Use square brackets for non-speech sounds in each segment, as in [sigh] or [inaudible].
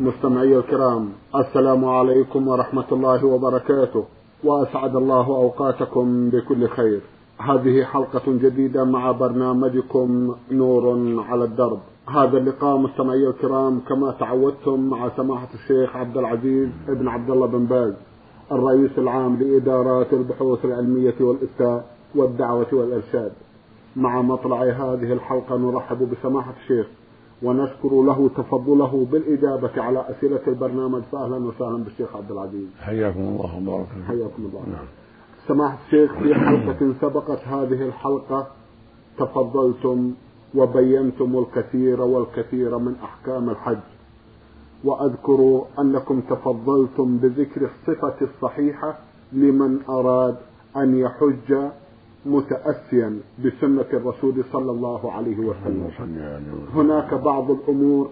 مستمعي الكرام السلام عليكم ورحمة الله وبركاته. وأسعد الله أوقاتكم بكل خير. هذه حلقة جديدة مع برنامجكم نور على الدرب. هذا اللقاء مستمعي الكرام كما تعودتم مع سماحة الشيخ عبد العزيز ابن عبد الله بن باز الرئيس العام لإدارات البحوث العلمية والإفتاء والدعوة والإرشاد. مع مطلع هذه الحلقة نرحب بسماحة الشيخ. ونشكر له تفضله بالإجابة على أسئلة البرنامج. فأهلا وسهلا بالشيخ عبد العزيز. حياكم الله وبارك حياكم الله. نعم. سماحة الشيخ في حلقة سبقت هذه الحلقة تفضلتم وبينتم الكثير والكثير من أحكام الحج. وأذكر أنكم تفضلتم بذكر الصفة الصحيحة لمن أراد أن يحج متأسيا بسنة الرسول صلى الله عليه وسلم. هناك بعض الأمور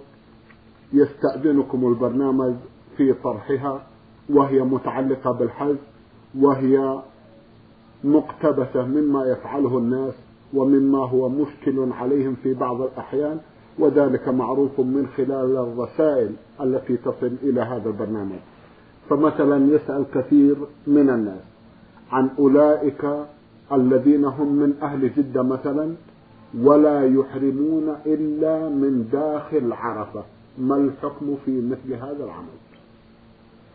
يستأذنكم البرنامج في طرحها وهي متعلقة بالحج وهي مقتبسة مما يفعله الناس ومما هو مشكل عليهم في بعض الأحيان وذلك معروف من خلال الرسائل التي تصل إلى هذا البرنامج. فمثلا يسأل كثير من الناس عن أولئك الذين هم من أهل جدة مثلا ولا يحرمون إلا من داخل عرفة. ما الحكم في مثل هذا العمل؟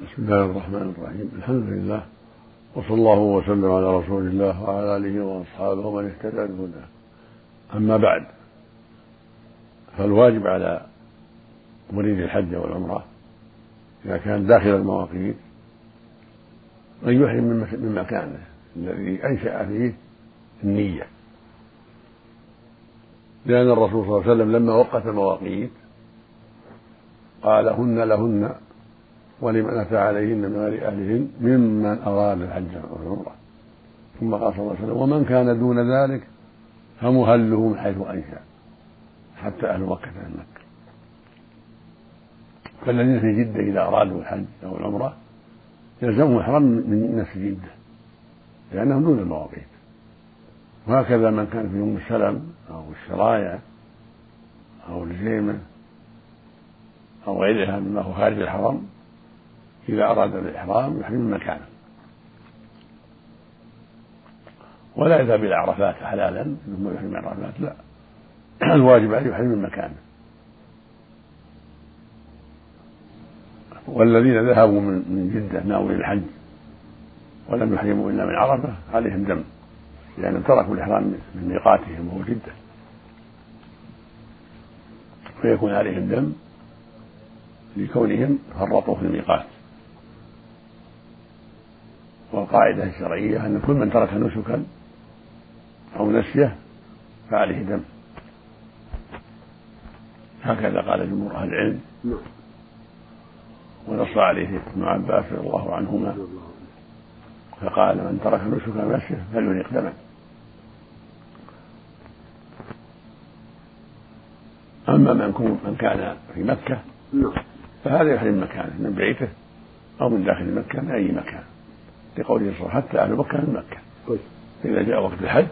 بسم الله الرحمن الرحيم. الحمد لله وصلى الله وسلم على رسول الله وعلى آله وأصحابه ومن اهتدى بهداه. أما بعد فالواجب على مريد الحج والعمرة إذا كان داخل المواقيت أن يحرم من مكانه. الذي أنشأ فيه النية. لأن الرسول صلى الله عليه وسلم لما وقت المواقيت قال هن لهن ولمن أتى عليهن من غير أهلهن ممن أراد الحج والعمرة. ثم قال صلى الله عليه وسلم ومن كان دون ذلك فمهله من حيث أنشأ حتى أهل مكة مكة. فالذين في جدة إذا أرادوا الحج أو العمرة يلزمهم إحرام من نفس جدة. لأنهم دون المواقيت. وهكذا من كان في يوم السلم أو الشرايع أو الجيمة أو غيرها مما هو خارج الحرم إذا أراد الإحرام يحرم مكانه. ولا يذهب إلى عرفات حلالا ثم يحرم عرفات لا. [clears throat] الواجب أن يحرم مكانه. والذين ذهبوا من جدة ناوي الحج ولم يحرموا إلا من عرفة عليهم دم لأنهم تركوا الإحرام من ميقاتهم وهو جدة. فيكون عليهم دم لكونهم فرطوا في الميقات. والقاعدة الشرعية أن كل من ترك نسكا أو نسية فعليه دم. هكذا قال جمهور أهل العلم. نعم. ونص عليه ابن عباس رضي الله عنهما. فقال من ترك نسك نفسه فليريق دما أما من من كان في مكة نعم. فهذا يحرم مكانه من بيته أو من داخل مكة من أي مكان لقوله صلى الله عليه وسلم حتى أهل مكة من مكة طيب. فإذا جاء وقت الحج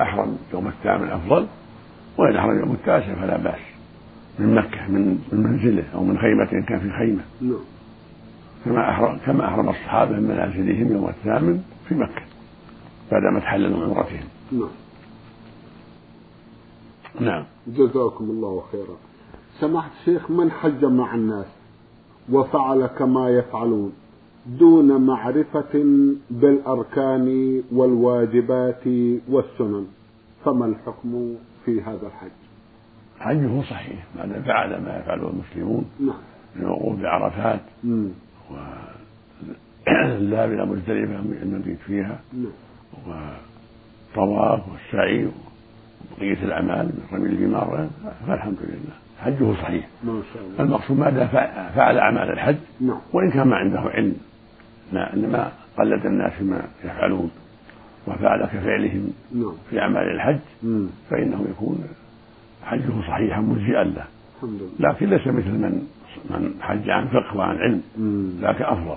أحرم يوم الثامن أفضل وإن أحرم يوم التاسع فلا بأس من مكة من منزله أو من خيمة كان في خيمة نعم. كما أحرم كما أحرم الصحابة من منازلهم يوم الثامن في مكة بعدما تحللوا من عمرتهم. نعم. نعم. جزاكم الله خيرا. سمحت الشيخ من حج مع الناس وفعل كما يفعلون دون معرفة بالأركان والواجبات والسنن فما الحكم في هذا الحج؟ حجه صحيح بعد فعل ما يفعله المسلمون. نعم. من الوقوف بعرفات. والذهاب إلى مزدلفة المبيت فيها. والطواف والسعي وبقية الأعمال من رمي الجمار فالحمد لله. حجه صحيح. ما شاء الله. المقصود ما فعل أعمال الحج؟ نعم. وإن كان ما عنده علم إنما قلد الناس ما يفعلون وفعل كفعلهم نعم. في أعمال الحج فإنه يكون حجه صحيحا مجزئا له. لكن ليس مثل من من حج عن فقه وعن علم ذاك أفضل.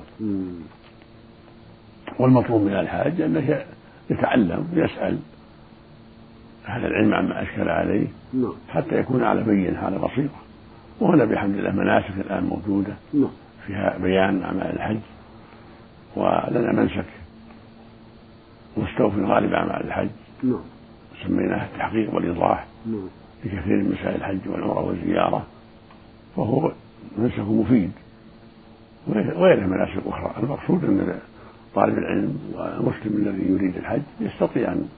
والمطلوب من الحاج أنه يتعلم ويسأل. أهل العلم عما أشكل عليه نعم. حتى يكون على بينة على بصيرة. وهنا بحمد الله مناسك الآن موجودة. نعم. فيها بيان أعمال الحج. ولنا منسك. مستوفي غالب أعمال الحج. نعم. سميناه التحقيق والإيضاح. لكثير من مسائل الحج والعمرة والزيارة. وهو منسك مفيد. وغيره مناسك أخرى المقصود أن طالب العلم والمسلم الذي يريد الحج يستطيع أن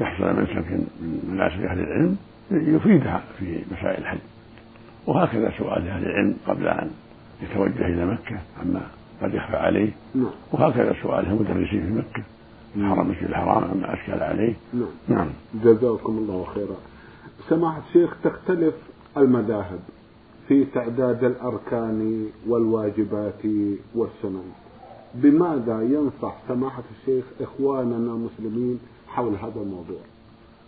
يحصل منسك من مناسك أهل العلم يفيدها في مسائل الحج. وهكذا سؤال أهل العلم قبل أن يتوجه إلى مكة عما قد يخفى عليه. نعم. وهكذا سؤال المدرسين في مكة. الحرم المسجد الحرام عما أشكل عليه. نعم. نعم. جزاكم الله خيرا. سماحة الشيخ تختلف المذاهب. في تعداد الأركان والواجبات والسنن. بماذا ينصح سماحة الشيخ إخواننا المسلمين حول هذا الموضوع؟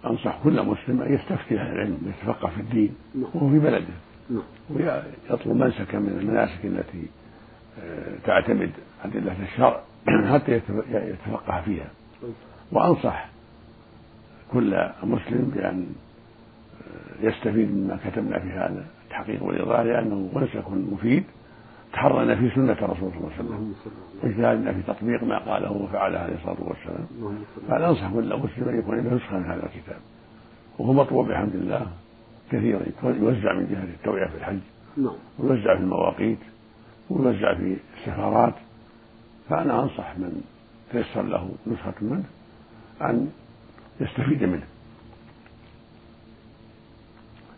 أنصح كل مسلم أن يستفتي أهل العلم يتفقه في الدين نعم. وهو في بلده. نعم. ويطلب منسكا من المناسك التي آه، تعتمد أدلة الشرع [clears throat] حتى يتفقه فيها. وأنصح كل مسلم بأن آه، يستفيد مما كتبنا في هذا. التحقيق والإيضاح لأنه منسك مفيد تحرنا في سنة الرسول صلى الله عليه وسلم واجتهدنا في تطبيق ما قاله وفعله عليه الصلاة والسلام. فأنا أنصح كل مسلم أن يكون له نسخة من هذا الكتاب. وهو مطلوب بحمد الله كثيرا يوزع من جهة التوعية في الحج نعم. ويوزع في المواقيت ويوزع في السفارات فأنا أنصح من تيسر له نسخة منه أن يستفيد منه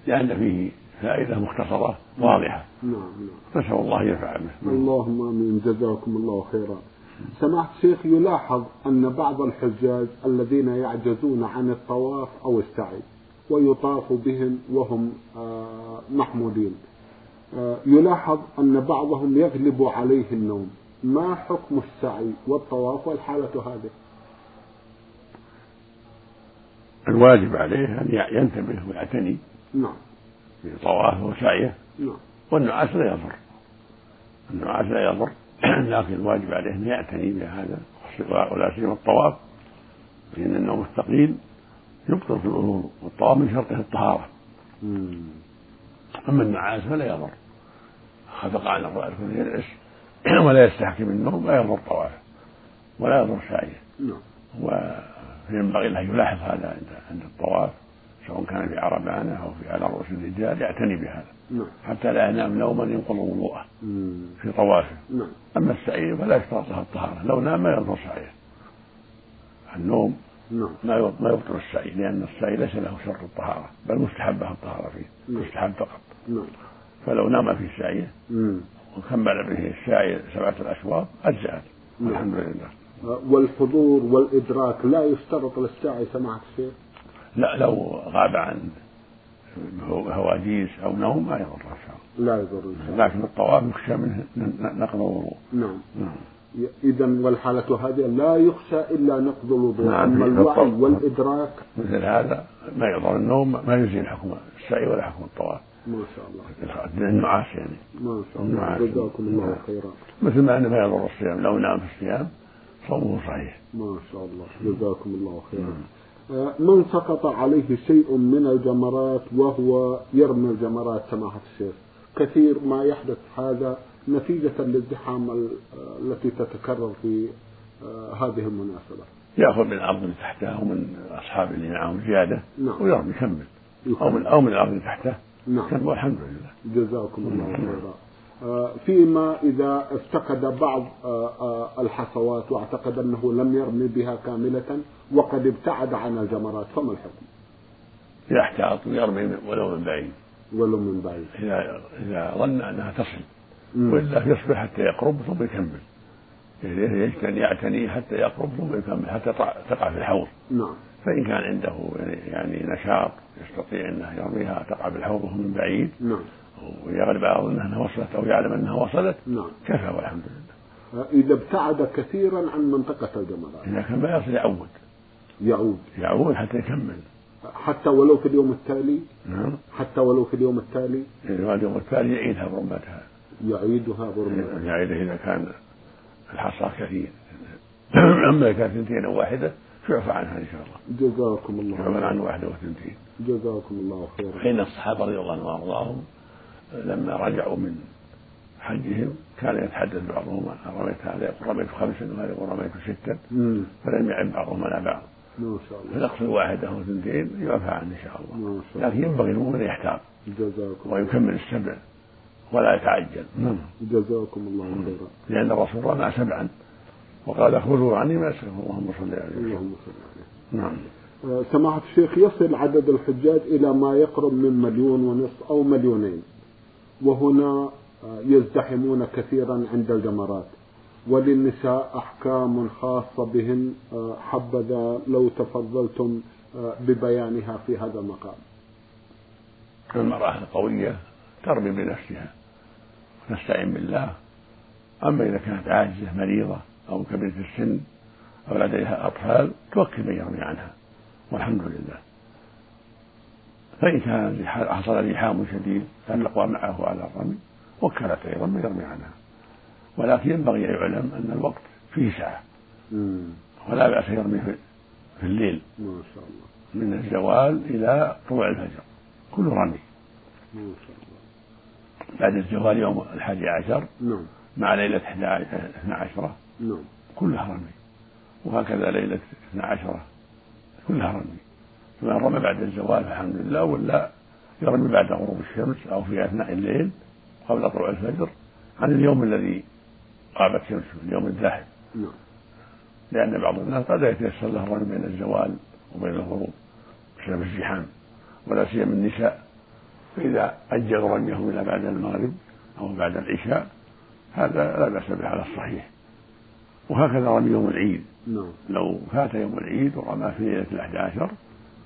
لأن فيه فائدة مختصرة واضحة. نعم نعم. نسأل الله ينفع به اللهم آمين. جزاكم الله خيرا. سماحة الشيخ يلاحظ أن بعض الحجاج الذين يعجزون عن الطواف أو السعي ويطاف بهم وهم آه، محمودين. آه، يلاحظ أن بعضهم يغلب عليه النوم. ما حكم السعي والطواف والحالة هذه؟ الواجب عليه أن ينتبه ويعتني. نعم. في طوافه وسعيه نعم. والنعاس لا يضر. النعاس لا يضر. [clears throat] لكن الواجب عليه أن يعتني بهذا ولا سيما الطواف فإن النوم الثقيل يبطل في الوضوء والطواف من شرطه الطهارة. أما النعاس فلا يضر. خفق عن الرأس يجلس [clears throat] ولا يستحكم النوم لا يضر طوافه ولا يضر سعيه نعم. فينبغي له يلاحظ هذا عند عند الطواف. سواء كان في عربانة أو في على رؤوس الرجال يعتني بهذا. نعم. حتى لا ينام نوما ينقض وضوءه في طوافه. نعم. أما السعي فلا يشترط له الطهارة. لو نام ما يضر سعيه. النوم نعم. ما ما يبطل السعي لأن السعي ليس له شرط الطهارة بل مستحبه الطهارة فيه نعم. مستحب فقط. نعم. فلو نام في سعيه. وكمل به السعي سبعة الأشواط أجزأت. نعم. الحمد لله. والحضور والإدراك لا يشترط للسعي سماحة الشيخ؟ لا لو غاب عن هواجيس أو نوم ما يضر إن شاء الله. لا يضر إن شاء الله. لكن الطواف يخشى منه نقض الوضوء. نعم. نعم. إذا والحالة هذه لا يخشى إلا نقض الوضوء. نعم، أما الوعي. والإدراك. مثل هذا ما يضر النوم ما يزيل حكم السعي ولا حكم الطواف. ما شاء الله. النعاس يعني. ما شاء الله. نعم. جزاكم الله نعم. خيرا. مثل ما أنه ما يضر الصيام لو نام في الصيام صومه صحيح. ما شاء الله. جزاكم الله خيرا. آه، من سقط عليه شيء من الجمرات وهو يرمي الجمرات سماحة الشيخ. كثير ما يحدث هذا نتيجة للزحام ال- التي تتكرر في آه، هذه المناسبة. يأخذ من الأرض اللي تحته ومن اصحابه اللي معهم زيادة نعم. ويرمي يكمل. أو من أو من اللي تحته نعم. والحمد لله. جزاكم الله خيرا. فيما إذا افتقد بعض آه، آه، الحصوات واعتقد أنه لم يرمي بها كاملة وقد ابتعد عن الجمرات فما الحكم؟ يحتاط ويرمي ولو من بعيد. ولو من بعيد. إذا إذا ظن أنها تصل. مم. وإلا يصبر حتى يقرب ثم يكمل. يجتني يعتني حتى يقرب ثم يكمل حتى تقع في الحوض. نعم. فإن كان عنده يعني نشاط يستطيع أنه يرميها تقع بالحوض وهو من بعيد نعم. ويغلب على ظنه أنها وصلت أو يعلم أنها وصلت نعم. كفى والحمد لله. إذا ابتعد كثيرا عن منطقة الجمرات. إذا كان ما يصل يعود. يعود. يعود حتى يكمل. حتى ولو في اليوم التالي. نعم. حتى ولو في اليوم التالي. اليوم التالي يعيدها برمتها يعيدها برمة يعيدها إذا كان الحصى كثير. [clears throat] أما إذا كانت اثنتين أو واحدة فيعفى عنها إن شاء الله. جزاكم الله يعفى خيرا. عن واحدة واثنتين جزاكم الله خيرا. فإن الصحابة رضي الله عنهم وأرضاهم لما رجعوا من حجهم كان يتحدث بعضهم رميت هذا يقول رميت خمسا وهذا يقول رميت ستا فلم يعب بعضهم على بعض. ما شاء الله. فنقص واحدة أو اثنتين يعفى عنه إن شاء الله. لكن ينبغي المؤمن يحتاط جزاكم ويكمل السبع ولا يتعجل. نعم جزاكم الله خيرا. لأن الرسول رمى سبعا وقال خذوا عني ما اللهم صل عليه اللهم صل عليه نعم. آه، سماحة الشيخ يصل عدد الحجاج إلى ما يقرب من مليون ونصف أو مليونين. وهنا آه، يزدحمون كثيرا عند الجمرات. وللنساء أحكام خاصة بهن آه، حبذا لو تفضلتم ببيانها في هذا المقام. المرأة القوية ترمي بنفسها ونستعين بالله. أما إذا كانت عاجزة مريضة أو كبيرة السن أو لديها أطفال توكل من يرمي عنها. والحمد لله. فإن كان حصل لحام شديد تقوى معه على الرمي وكلت أيضا من يرمي عنها. ولكن ينبغي أن يعلم أن الوقت فيه ساعة. ولا بأس يرمي في الليل. ما شاء الله. من الزوال إلى طلوع الفجر. كله رمي. ما شاء الله. بعد الزوال يوم الحادي عشر نعم. مع ليلة اثنا عشرة نعم. كلها رمي. وهكذا ليلة اثنا عشرة كلها رمي. فمن رمى بعد الزوال فالحمد لله ولا يرمي بعد غروب الشمس أو في أثناء الليل قبل طلوع الفجر عن اليوم الذي غابت شمسه اليوم الذاهب نعم. لأن بعض الناس قد يتيسر له الرمي بين الزوال وبين الغروب بسبب الزحام ولا سيما النساء. فإذا أجلوا رميهم إلى بعد المغرب أو بعد العشاء هذا لا بأس به على الصحيح. وهكذا رمي يوم العيد. نعم. لو فات يوم العيد ورمى في ليلة الأحد عشر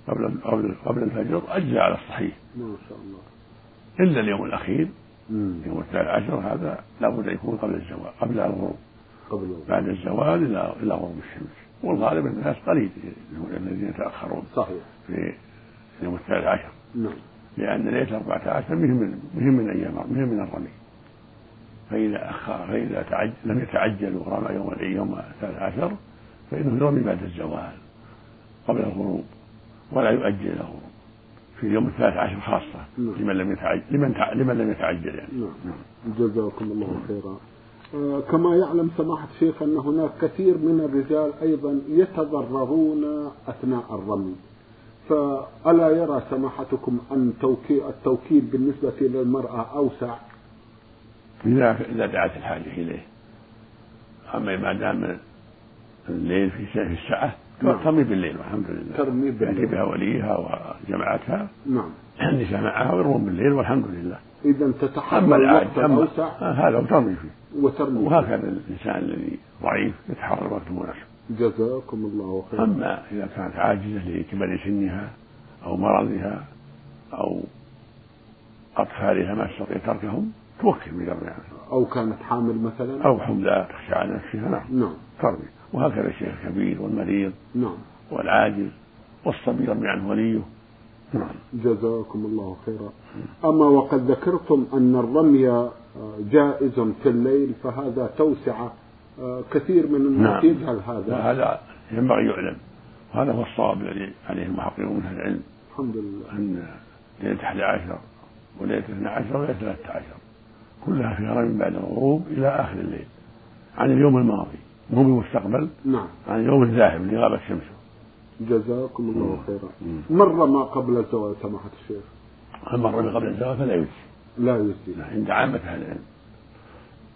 قبل قبل قبل الفجر أجزى على الصحيح. ما شاء الله. إلا اليوم الأخير مم. يوم الثالث عشر هذا لابد أن يكون قبل الزوال قبل الغروب. قبل بعد الزوال إلى إلى غروب الشمس. والغالب الناس قليل الذين يتأخرون صحيح. في يوم الثالث عشر. نعم. لأن ليلة 14 مهم من مهم من أيام مهم من الرمي. فإذا أخر فإذا تعجل لم يتعجل ورمى يوم يوم الثالث عشر فإنه يرمي بعد الزوال قبل الغروب. ولا يؤجل الغروب في اليوم الثالث عشر خاصة نعم. لمن لم يتعجل لمن تع... لمن لم يتعجل يعني نعم. نعم. جزاكم الله خيرا آه كما يعلم سماحة الشيخ أن هناك كثير من الرجال أيضا يتضررون أثناء الرمي فألا يرى سماحتكم أن التوكيل بالنسبة للمرأة أوسع إذا إذا دعت الحاجة إليه أما ما دام الليل في الساعة. ترمي بالليل والحمد لله. ترمي بالليل. يأتي بها وليها وجماعتها نعم. النساء معها ويرمون بالليل والحمد لله. إذا تتحمل الوقت الأوسع هذا وترمي فيه. وترمي. وهكذا الإنسان الذي ضعيف يتحرر الوقت المناسب جزاكم الله خيرا. أما إذا كانت عاجزة لكبر سنها أو مرضها أو أطفالها ما تستطيع تركهم توكل بجمع أو كانت حامل مثلا. أو حملة تخشى على نفسها نعم. نعم. ترمي. وهكذا الشيخ الكبير والمريض نعم. والعاجز والصبي يرمي عنه وليه. نعم. جزاكم الله خيرا. أما وقد ذكرتم أن الرمي جائز في الليل فهذا توسعة كثير من الناس نعم. يجهل هذا. هذا ينبغي يعلم. هذا هو الصواب الذي عليه المحققون من العلم. الحمد لله. أن ليلة 11 وليلة 12 وليلة 13 كلها في رمي بعد الغروب إلى آخر الليل عن اليوم الماضي. مو بالمستقبل. نعم. عن اليوم الذاهب اللي غابت شمسه جزاكم الله خيرا. مر ما قبل الزواج سماحة الشيخ؟ مر قبل الزواج فلا يجزي. لا يجزي. عند عامة أهل العلم.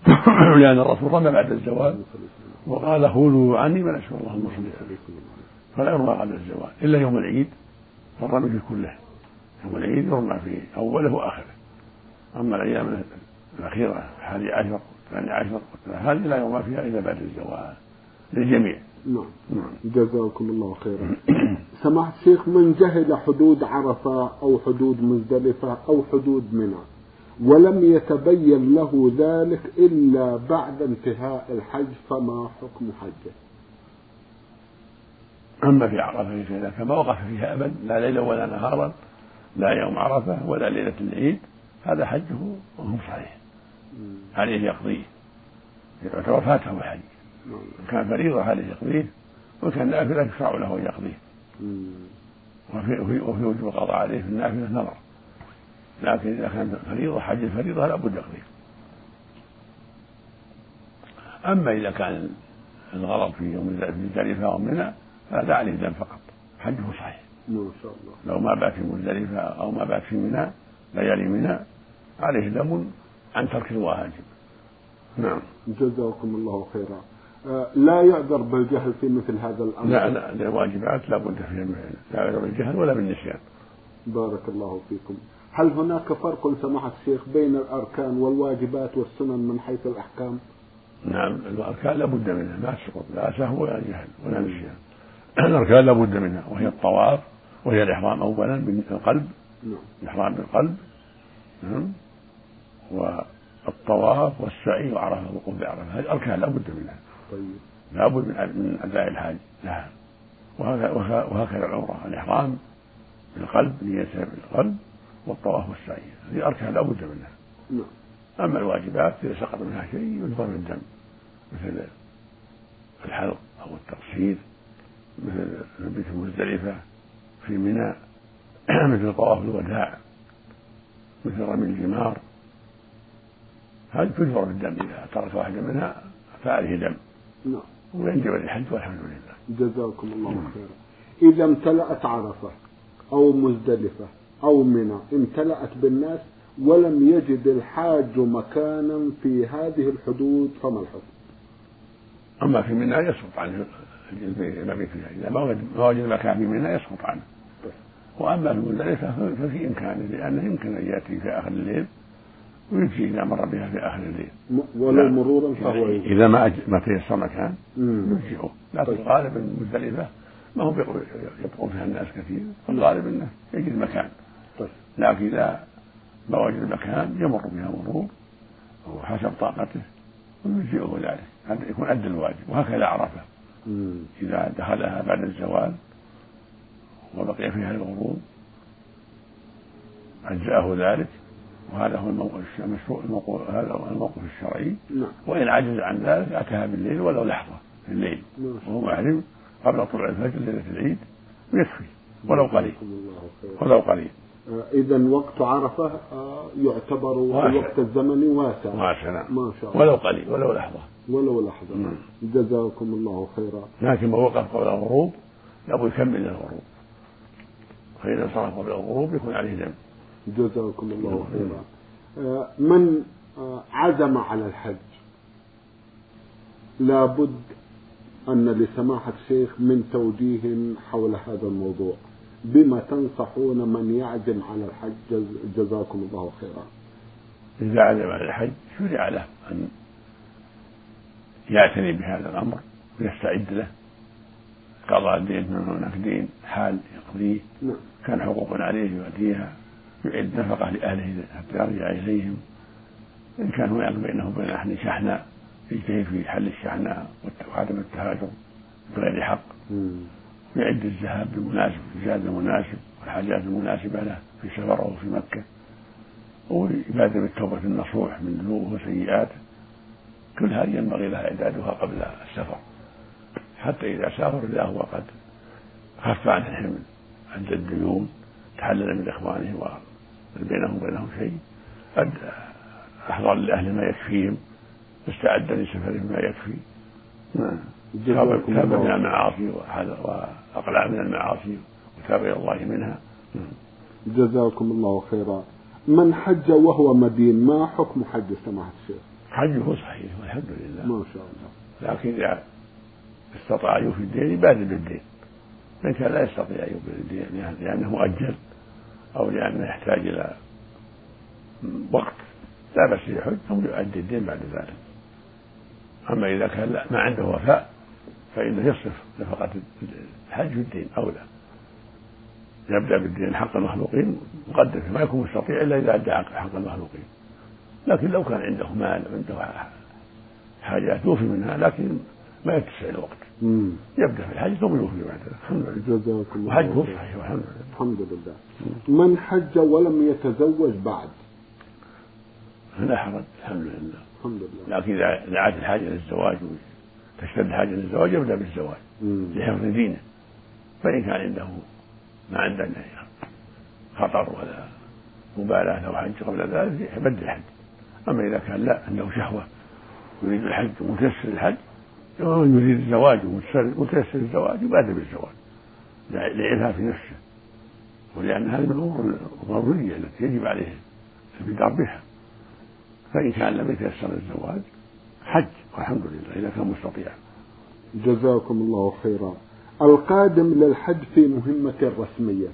[coughs] لأن الرسول رمى بعد الزواج وقال خذوا عني من أشهر الله المصلي فلا يرمى قبل الزواج إلا يوم العيد. فالرمي في كله. يوم العيد يرمى في أوله وآخره. أما الأيام الأخيرة الحادي عشر الثاني عشر هذه لا يرمى فيها إلا بعد الزواج للجميع. نعم. نعم. جزاكم الله خيرا. سماحة الشيخ من جهل حدود عرفة أو حدود مزدلفة أو حدود منى؟ ولم يتبين له ذلك إلا بعد انتهاء الحج فما حكم حجه؟ أما في عرفة فإذا كما وقف فيها أبد. لا ليلا ولا نهارا لا يوم عرفة ولا ليلة العيد. هذا حجه وهو صحيح. عليه يقضيه. يعتبر فاته الحج كان فريضة عليه يقضيه وكان نافلة يشرع له أن يقضيه. وفي, وفي, وفي وجوب القضاء عليه في النافلة نظر. لكن إذا كان فريضة حج الفريضة لابد يقضي أما إذا كان الغرض في يوم مزدلفة أو منى فهذا عليه دم فقط. حجه صحيح. ما شاء الله. لو ما بات في مزدلفة أو ما بات في منى ليالي منى عليه دم عن ترك الواجب نعم. جزاكم الله خيرا. آه، لا يعذر بالجهل في مثل هذا الأمر. لا لا الواجبات لا بد فيها لا يعذر بالجهل ولا بالنسيان. بارك الله فيكم. هل هناك فرق سماحة الشيخ بين الأركان والواجبات والسنن من حيث الأحكام؟ نعم الأركان لا بد منها ما تسقط لا سهو ولا جهل ولا نسيان. الأركان لا بد منها وهي الطواف وهي الإحرام أولا بالقلب. نعم. الإحرام بالقلب. نعم. والطواف والسعي وعرفة الوقوف بعرفة. هذه أركان لا بد منها. طيب. لا بد من أداء الحاج. لها وهكذا العمرة. الإحرام بالقلب نية بالقلب والطواف والسعي. هذه أركان لا بد منها. نعم. أما الواجبات إذا سقط منها شيء يجبر بالدم مثل الحلق أو التقصير مثل بيت مزدلفة في منى [clears throat] مثل طواف الوداع مثل رمي الجمار. هذه تجبر بالدم إذا ترك واحدا منها؟ فعليه دم. نعم. وينجب الحج والحمد لله. جزاكم الله خيرا. إذا امتلأت عرفة أو مزدلفة أو منى امتلأت بالناس ولم يجد الحاج مكانا في هذه الحدود فما الحكم؟ أما في منى يسقط عنه المبيت فيها إذا ما وجد مكان في منى يسقط عنه. وأما في مزدلفة ففي إمكانه لأنه يمكن أن يأتي في آخر الليل. ويجزي إذا مر بها في آخر الليل. ولو مرورا فهو إذا ما ما تيسر مكان يجزئه لكن. الغالب المزدلفة ما هو يبقون فيها الناس كثير. الغالب أنه يجد مكان. طيب. لكن إذا ما وجد مكان يمر بها مرور وحسب طاقته ويجزئه ذلك. هذا يكون أدى الواجب. وهكذا عرفة. إذا دخلها بعد الزوال وبقي فيها الغروب أجزأه ذلك. وهذا هو الموقف المشروع هذا الموقف الشرعي. نعم. وإن عجز عن ذلك أتاها بالليل ولو لحظة في الليل. نعم. وهو محرم قبل طلوع الفجر ليلة العيد ويكفي ولو قليل. ولو قليل. آه، إذا وقت عرفة آه، يعتبر الوقت الزمني واسع. واسع نعم. ما شاء الله. ولو قليل ولو لحظة. ولو لحظة. نعم. جزاكم الله خيرا. لكن من وقف قبل الغروب لابد يكمل الغروب فإذا صرف قبل الغروب يكون عليه دم جزاكم الله خيرا. آه، من عزم على الحج لابد أن لسماحة الشيخ من توجيه حول هذا الموضوع. بما تنصحون من يعزم على الحج جزاكم الله خيرا. إذا عزم على الحج شرع له أن يعتني بهذا الأمر ويستعد له. قضاء الدين من هناك دين حال يقضيه. نعم. كان حقوق عليه يؤديها. يعد نفقة لأهله حتى يرجع إليهم إن كان هناك بينه وبين أهل شحناء يجتهد في حل الشحناء وعدم التهاجر بغير حق. يعد الذهاب بمناسب الزاد المناسب والحاجات المناسبة له في سفره في مكة. ويبادر بالتوبة النصوح من ذنوبه وسيئاته. كل هذه ينبغي لها إعدادها قبل السفر. حتى إذا سافر إذا هو قد خف عن الحمل عند الديون تحلل من إخوانه وبينهم وبينهم شيء. قد أحضر لأهل ما يكفيهم واستعد لسفره ما يكفي. نعم. تاب من المعاصي وأقلع من المعاصي وتاب إلى الله منها. جزاكم الله خيرا. من حج وهو مدين ما حكم حج سماحة الشيخ؟ حجه صحيح والحمد لله. ما شاء الله. لكن إذا استطاع يوفي الدين يبادر بالدين. فإن كان لا يستطيع أن يوفي الدين لأنه مؤجل. أو لأنه يحتاج إلى وقت. لا بأس يحج ثم يؤدي الدين بعد ذلك. أما إذا كان لا ما عنده وفاء فإنه يصرف نفقة الحج في الدين أولى يبدأ بالدين حق المخلوقين مقدم ما يكون مستطيع إلا إذا أدى حق المخلوقين. لكن لو كان عنده مال وعنده حاجات يوفي منها لكن ما يتسع الوقت. يبدأ في الحج ثم يوفي بعد الحمد لله. جزاكم الله وحجه صحيح والحمد لله. الحمد لله. من حج ولم يتزوج بعد؟ فلا حرج الحمد لله. الحمد لله. لكن إذا عاد الحاجة للزواج تشتد الحاجة للزواج يبدأ بالزواج لحفظ دينه. فإن كان عنده ما عنده خطر ولا مبالاة لو حج قبل ذلك يبدل الحج. أما إذا كان لا عنده شهوة يريد الحج ومتيسر الحج يريد الزواج ومتيسر الزواج يبادر بالزواج. لعفاف نفسه. ولأن هذه من الأمور الضرورية التي يجب عليه البدار بها. فإن كان لم يتيسر الزواج حج والحمد لله إذا كان مستطيعا جزاكم الله خيرا. القادم للحج في مهمة رسمية.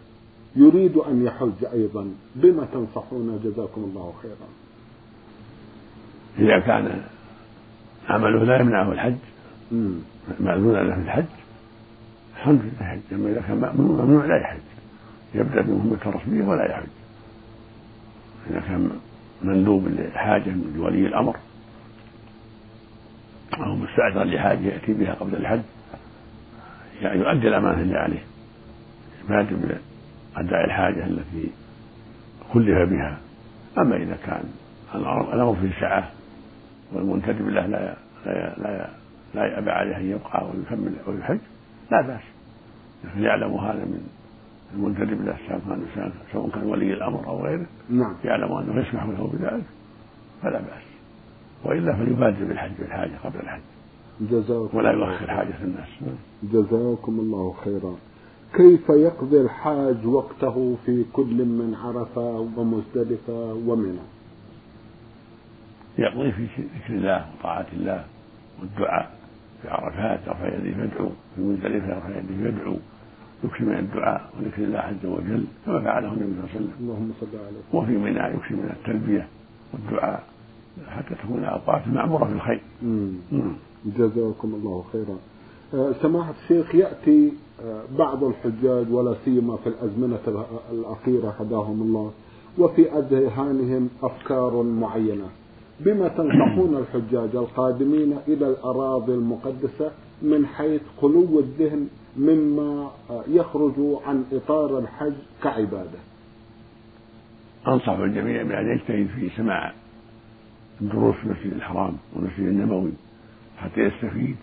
يريد أن يحج أيضا. بما تنصحون؟ جزاكم الله خيرا. إذا كان عمله لا يمنعه الحج مأذون له في الحج؟ لله يحج أما إذا كان ممنوع لا يحج. يبدأ بمهمة رسمية ولا يحج. إذا كان مندوب لحاجة لولي الأمر أو مستأجر لحاجة يأتي بها قبل الحج يعني يؤدي الأمانة اللي عليه. يبادر بأداء الحاجة التي كلف بها. أما إذا كان الأمر فيه سعة والمنتدب له لا لا لا لا يأبى عليه أن يبقى ويكمل ويحج لا بأس. لكن يعلم هذا من المنتدب له سواء كان ولي الأمر أو غيره نعم. يعلم أنه يسمح له بذلك فلا بأس. وإلا فليبادر بالحج بالحاجة قبل الحج. جزاكم ولا يؤخر حاجة الناس. جزاكم الله خيرا. كيف يقضي الحاج وقته في كل من عرفة ومزدلفة ومنى؟ يقضي في ذكر الله وطاعة الله والدعاء. في عرفات يرفع يديه يدعو في مزدلفة يرفع يديه يدعو يكثر من الدعاء وذكر الله عز وجل كما فعله النبي صلى الله عليه وسلم. اللهم صل عليه. وفي منى يكثر من التلبية والدعاء حتى تكون الأوقات معمورة في الخير. جزاكم الله خيرا. آه، سماحة الشيخ يأتي آه، بعض الحجاج ولا سيما في الأزمنة الأخيرة هداهم الله وفي أذهانهم أفكار معينة. بما تنصحون الحجاج القادمين إلى الأراضي المقدسة من حيث خلو الذهن مما يخرج عن إطار الحج كعبادة. أنصح الجميع بأن يجتهد في سماع دروس المسجد الحرام والمسجد النبوي حتى يستفيد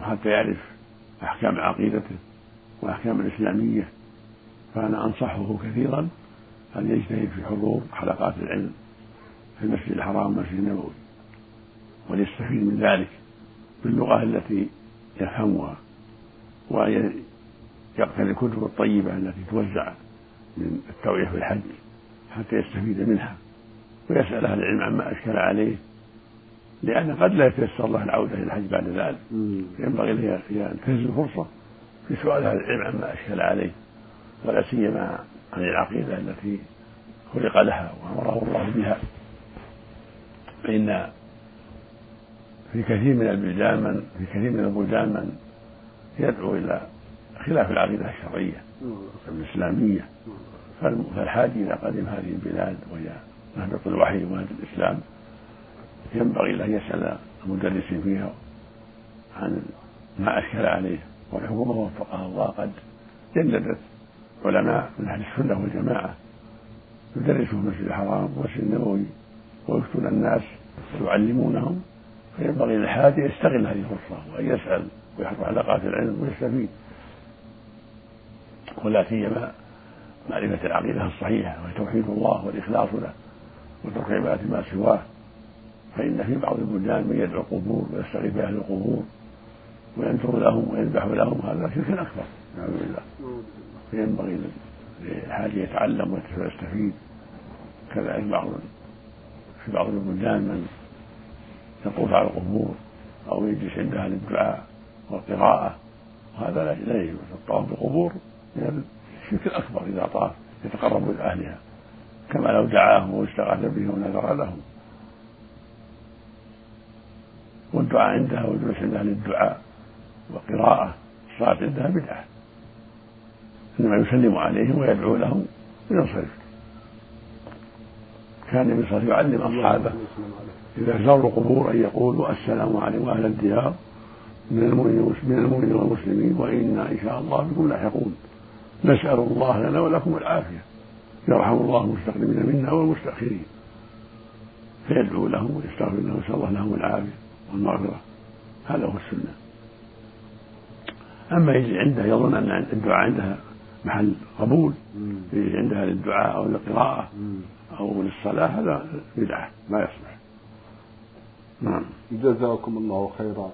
وحتى يعرف أحكام عقيدته وأحكام الإسلامية. فأنا أنصحه كثيرا أن يجتهد في حضور حلقات العلم في المسجد الحرام والمسجد النبوي. وليستفيد من ذلك باللغة التي يفهمها وأن يقتني الكتب الطيبة التي توزع من التوعية في الحج حتى يستفيد منها ويسأل أهل العلم عما أشكل عليه لأن قد لا يتيسر له العودة إلى الحج بعد ذلك. ينبغي له أن تنتهز الفرصة في سؤال أهل العلم عما أشكل عليه ولا سيما عن العقيدة التي خلق لها وأمره الله بها. فإن في كثير من البلدان من في كثير من البلدان من يدعو إلى خلاف العقيدة الشرعية الإسلامية فالحاج إذا قدم هذه البلاد وهي مهبط الوحي ومهد الإسلام ينبغي له يسأل المدرسين فيها عن ما أشكل عليه والحكومة وفقها الله. قد جلدت علماء من أهل السنة والجماعة يدرسوا في المسجد الحرام والمسجد النبوي ويفتون الناس ويعلمونهم فينبغي للحاج يستغل هذه الفرصة وأن يسأل ويحضر حلقات العلم ويستفيد. ولا سيما معرفة العقيدة الصحيحة وهي توحيد الله والإخلاص له وترك عبادة ما سواه. فإن في بعض البلدان من يدعو القبور ويستغيث بأهل القبور وينثر لهم ويذبح لهم هذا شرك أكبر نعوذ بالله. فينبغي للحاج يتعلم ويستفيد. كذلك بعض في بعض البلدان من يطوف على القبور أو يجلس عندها للدعاء والقراءة وهذا لا يجوز. الطواف بالقبور من الشرك الأكبر إذا طاف يتقرب إلى أهلها كما لو دعاهم واستغاث بهم ونذر لهم. والدعاء عندها والجلوس عندها للدعاء وقراءة الصلاة عندها بدعة. إنما يسلم عليهم ويدعو لهم وينصرف. كان النبي صلى الله عليه وسلم يعلم أصحابه. إذا زاروا القبور أن يقولوا السلام عليكم أهل الديار من المؤمنين والمسلمين وإنا إن شاء الله بكم لاحقون. نسأل الله لنا ولكم العافية. يرحم الله المستقدمين منا والمستأخرين. فيدعو لهم ويستغفر لهم ويسأل الله لهم العافية والمغفرة. هذا هو السنة. أما يجي عنده يظن أن الدعاء عندها محل قبول عندها للدعاء أو للقراءة أو للصلاة هذا بدعة ما يصلح. نعم. جزاكم الله خيرا.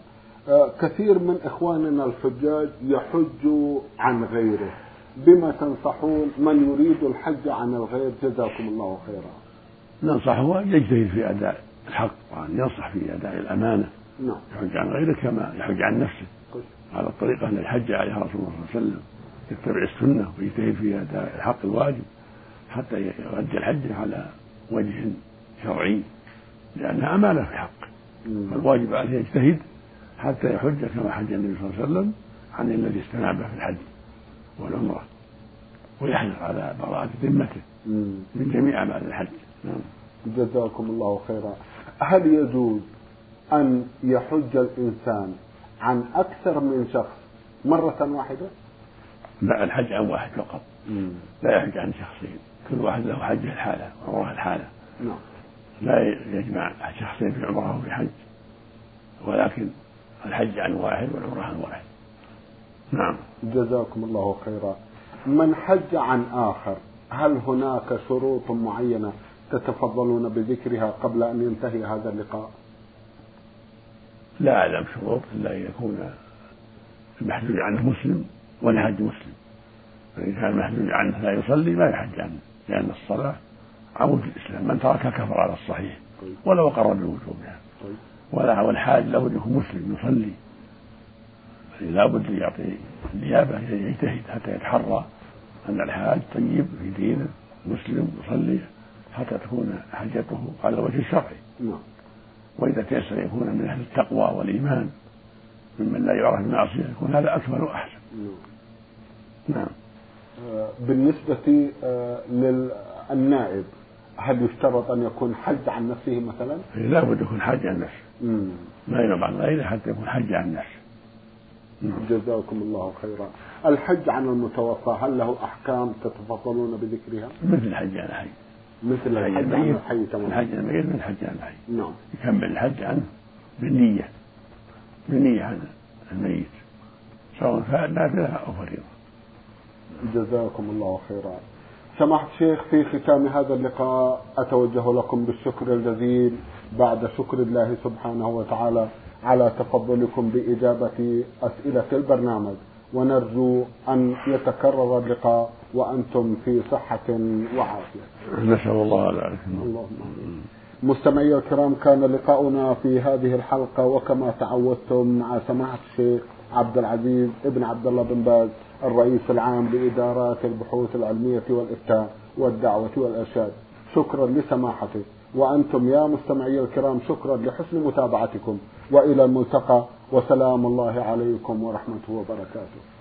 آه كثير من إخواننا الحجاج يحج عن غيره. بما تنصحون؟ من يريد الحج عن الغير؟ جزاكم الله خيرا. ننصحه أن يجتهد في أداء الحق وأن ينصح في أداء الأمانة. نعم. يحج عن غيره كما يحج عن نفسه. على الطريقة التي حج عليها رسول الله صلى الله عليه وسلم يتبع السنة ويجتهد في أداء الحق الواجب. حتى يؤدي الحج على وجه شرعي لأنها أمانة في حقه فالواجب عليه يجتهد حتى يحج كما حج النبي صلى الله عليه وسلم عن الذي استنابه في الحج والعمرة ويحرص على براءة ذمته من جميع أعمال الحج. نعم. جزاكم الله خيرا. هل يجوز أن يحج الإنسان عن أكثر من شخص مرة واحدة؟ لا الحج عن واحد فقط. لا يحج عن شخصين. كل واحد له حجه الحالة وعمره الحالة. نعم. لا يجمع شخصين في عمرة وفي حج ولكن الحج عن واحد والعمرة عن واحد. نعم. جزاكم الله خيرا. من حج عن آخر هل هناك شروط معينة تتفضلون بذكرها قبل أن ينتهي هذا اللقاء؟ لا أعلم شروط إلا أن يكون المحجوج عنه مسلم والحج مسلم. فإن كان المحجوج عنه لا يصلي ما يحج عنه لأن الصلاة عمود الإسلام من تركها كفر على الصحيح. ولو أقر بوجوبها طيب. ولا والحاج لابد يكون مسلم يصلي لابد يعطي النيابة يجتهد حتى يتحرى أن الحاج طيب في دينه مسلم يصلي حتى تكون حجته على الوجه الشرعي نعم وإذا تيسر يكون من أهل التقوى والإيمان ممن لا يعرف المعصية يكون هذا أكمل وأحسن نعم, نعم. بالنسبة آه، للنائب هل يشترط أن يكون حج عن نفسه مثلا؟ إيه، لا بد يكون حج عن نفسه. ما ينوب عن غيره حتى يكون حج عن نفسه. جزاكم الله خيرا. الحج عن المتوفى هل له أحكام تتفضلون بذكرها؟ مثل الحج عن الحي. مثل الحج عن الحي تمام الحج عن الميت مثل الحج عن الحي. نعم. يكمل الحج عنه بالنية. بالنية عن الميت. سواء فعل نافلة أو فريضة. جزاكم الله خيرا. سماحة الشيخ في ختام هذا اللقاء أتوجه لكم بالشكر الجزيل بعد شكر الله سبحانه وتعالى على تفضلكم بإجابة أسئلة البرنامج. ونرجو أن يتكرر اللقاء وأنتم في صحة وعافية. نسأل الله ذلك اللهم مستمعي الكرام كان لقاؤنا في هذه الحلقة وكما تعودتم مع سماحة الشيخ عبد العزيز ابن عبد الله بن باز الرئيس العام لإدارات البحوث العلمية والإفتاء والدعوة والإرشاد. شكرا لسماحته. وأنتم يا مستمعي الكرام شكرا لحسن متابعتكم. وإلى الملتقى وسلام الله عليكم ورحمته وبركاته.